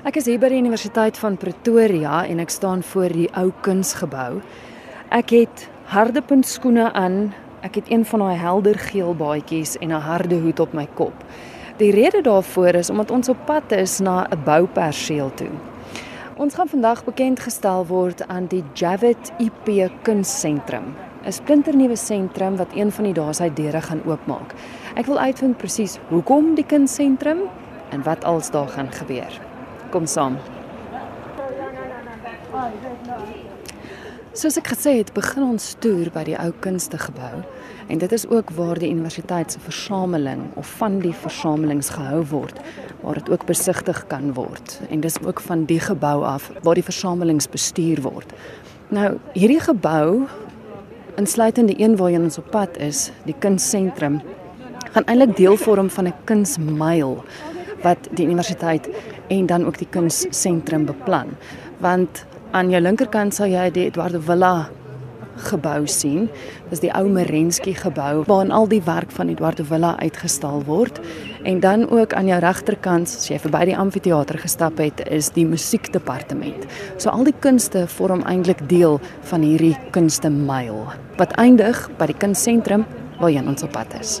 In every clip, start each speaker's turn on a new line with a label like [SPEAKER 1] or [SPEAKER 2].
[SPEAKER 1] Ek is hier by die Universiteit van Pretoria en ek staan voor die ou kunsgebou. Ek het harde puntskoene aan. Ek het een van daai helder geel baadjies en 'n harde hoed op my kop. Die rede daarvoor is omdat ons op pad is na 'n bouperseel toe. Ons gaan vandag bekend gestel word aan die Javid IP Kunstsentrum. 'n Splinternuwe sentrum wat een van die dae sy deure gaan oopmaak. Ek wil uitvind presies hoekom die kunstsentrum en wat als daar gaan gebeur. Kom saam. Soos ek gesê het, begin ons toer by die ou kunstegebou en dit is ook waar die universiteit se versameling of van die versamelings gehou word waar dit ook besigtig kan word en dis ook van die gebou af waar die versamelings bestuur word. Nou, hierdie gebou insluitende een waarheen ons op pad is, die kunstsentrum, gaan eintlik deel vorm van 'n kunsmyl wat die universiteit en dan ook die kunstsentrum beplan. Want aan jou linkerkant sal jy die Eduardo Villa gebou sien. Dis die ou Merensky gebou waarin al die werk van Eduardo Villa uitgestal word. En dan ook aan jou regterkant, as jy verby die amfitheater gestap het, is die musiekdepartement. So al die kunste vorm eintlik deel van hierdie kunstemyl wat eindig by die kunstsentrum waarheen ons op pad is.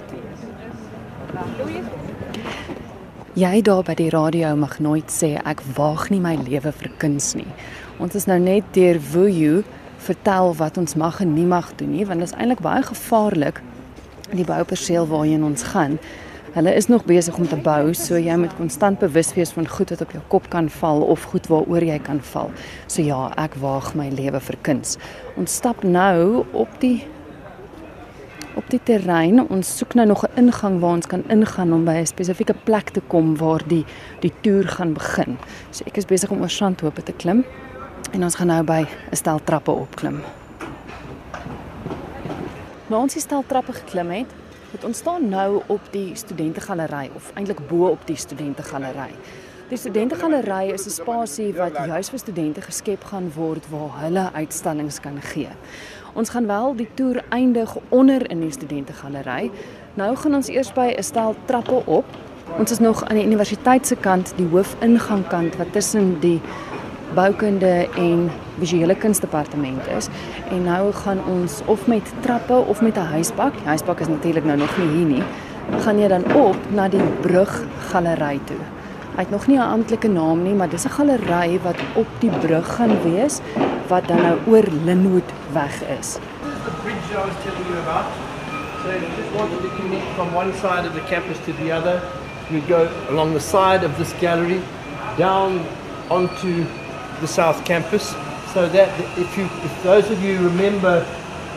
[SPEAKER 1] Jy daar by die radio mag nooit sê ek waag nie my lewe vir kuns nie. Ons is nou net deur Wuyu vertel wat ons mag en nie mag doen nie, want dit is eintlik baie gevaarlik die bouperseel waarheen ons gaan. Hulle is nog besig om te bou, so jy moet konstant bewus wees van goed wat op jou kop kan val of goed waaroor jy kan val. So ja, ek waag my lewe vir kuns. Ons stap nou op die op die terrein. Ons soek nou nog 'n ingang waar ons kan ingaan om by 'n spesifieke plek te kom waar die die toer gaan begin. So ek is besig om oor sandhope te klim en ons gaan nou by 'n stel trappe opklim. Nou ons het stel trappe geklim het, het ons staan nou op die studentegalery of eintlik bo op die studentegalery. Die studentegalery is 'n spasie wat juis vir studente geskep gaan word waar hulle uitstallings kan gee. Ons gaan wel die toer eindig onder in die studentegalery. Nou gaan ons eers by 'n stel trappe op. Ons is nog aan die universiteit se kant, die hoofingangkant wat tussen die boukunde en visuele kunsdepartement is. En nou gaan ons of met trappe of met 'n huisbak. Die huisbak is natuurlik nou nog nie hier nie. Gaan jy dan op na die brug galery toe. Hy het nog nie 'n amptelike naam nie, maar dis 'n galery wat op die brug gaan wees wat dan nou oor Linwood weg is.
[SPEAKER 2] The bridge I was telling you about. So if you just wanted from one side of the campus to the other, you go along the side of this gallery, down onto the south campus. So that if you, if those of you remember,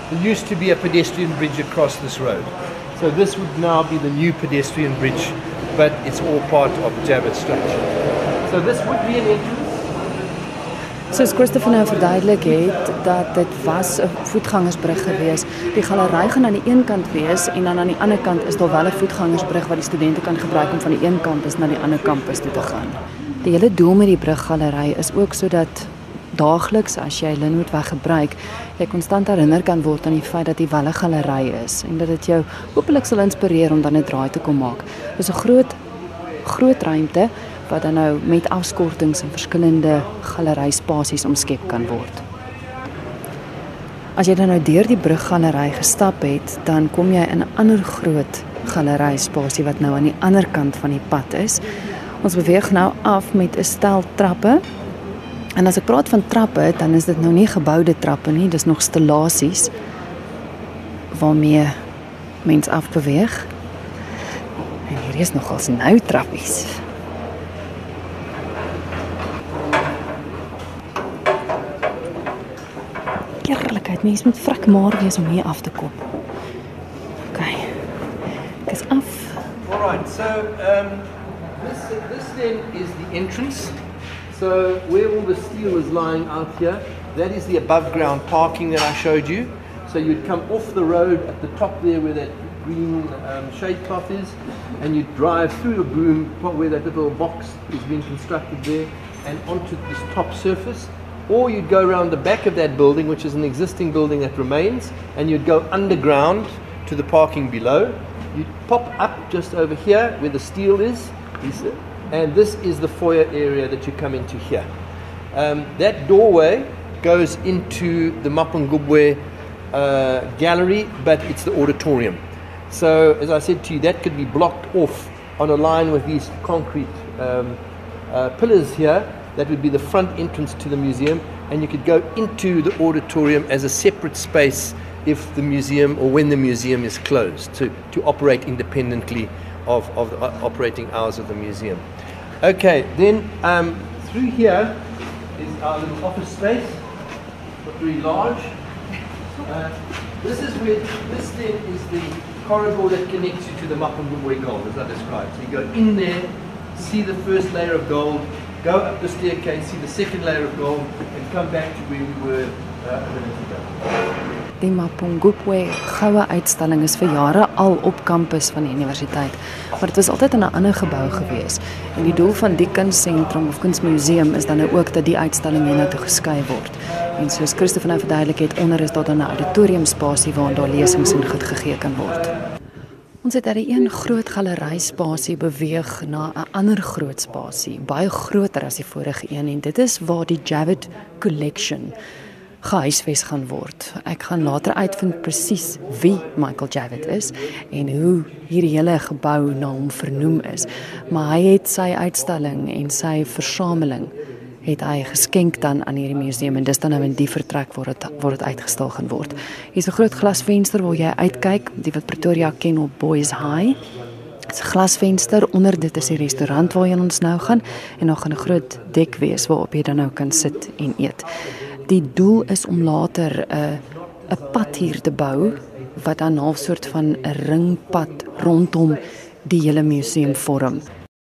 [SPEAKER 2] there used to be a pedestrian bridge across this road. So this would now be the new pedestrian bridge, but it's all part of Javits structure. So this would be an entrance.
[SPEAKER 1] Soos Christopher nou verduidelik het dat dit was 'n voetgangersbrug gewees. Die galery gaan aan die een kant wees en dan aan die ander kant is daar wel 'n voetgangersbrug wat die studente kan gebruik om van die een kampus na die ander kampus toe te gaan. Die hele doel met die bruggalery is ook sodat daagliks as jy Linwoodweg gebruik, jy konstant herinner kan word aan die feit dat dit wel 'n galery is en dat dit jou hopelik sal inspireer om dan 'n draai te kom maak. Dit is 'n groot groot ruimte wat dan nou met afskortings en verskillende galeryspasies omskep kan word. As jy dan nou deur die bruggalery gestap het, dan kom jy in 'n ander groot galeryspasie wat nou aan die ander kant van die pad is. Ons beweeg nou af met 'n stel trappe. En as ek praat van trappe, dan is dit nou nie geboude trappe nie, dis nog stellasies waarmee mens afbeweeg. En hier is nogal se nou trappies. Eerlikheid, mens moet vrek maar wees om hier af te kom. OK. Ek is af.
[SPEAKER 2] All right. So um, this this then is the entrance. So where all the steel is lying out here, that is the above ground parking that I showed you. So you'd come off the road at the top there where that green um, shade cloth is, and you'd drive through the boom where that little box is being constructed there, and onto this top surface. Or you'd go around the back of that building, which is an existing building that remains, and you'd go underground to the parking below. You'd pop up just over here where the steel is, and this is the foyer area that you come into here. Um, that doorway goes into the Mapungubwe uh, gallery, but it's the auditorium. So, as I said to you, that could be blocked off on a line with these concrete um, uh, pillars here. That would be the front entrance to the museum, and you could go into the auditorium as a separate space if the museum or when the museum is closed to, to operate independently of, of the operating hours of the museum. Okay, then um, through here is our little office space, not very large. Uh, this is where this then is the corridor that connects you to the Mapungubwe gold, as I described. So you go in there, see the first layer of gold, go up the staircase, see the second layer of gold, and come back to where we were uh, a minute ago.
[SPEAKER 1] Die Mapungubwe goue uitstalling is vir jare al op kampus van die universiteit, maar dit was altyd in 'n ander gebou gewees. En die doel van die kunstsentrum of kunsmuseum is dan nou ook dat die uitstalling hiernatoe geskei word. En soos Christoffel nou verduidelik het, onder is daar dan 'n auditoriumspasie waar daar lesings en goed gegee kan word. Ons het uit 'n een groot galery-spasie beweeg na 'n ander groot spasie, baie groter as die vorige een en dit is waar die Javid Collection gehuisves gaan word. Ek gaan later uitvind presies wie Michael Javid is en hoe hierdie hele gebou na hom vernoem is. Maar hy het sy uitstalling en sy versameling het hy geskenk dan aan hierdie museum en dis dan nou in die vertrek waar dit word dit uitgestal gaan word. Hier's 'n groot glasvenster waar jy uitkyk, die wat Pretoria ken op Boys High. Dit's 'n glasvenster onder dit is die restaurant waarheen ons nou gaan en dan gaan 'n groot dek wees waarop jy dan nou kan sit en eet. Die doel is om later 'n uh, 'n pad hier te bou wat dan 'n soort van 'n ringpad rondom die hele museum vorm.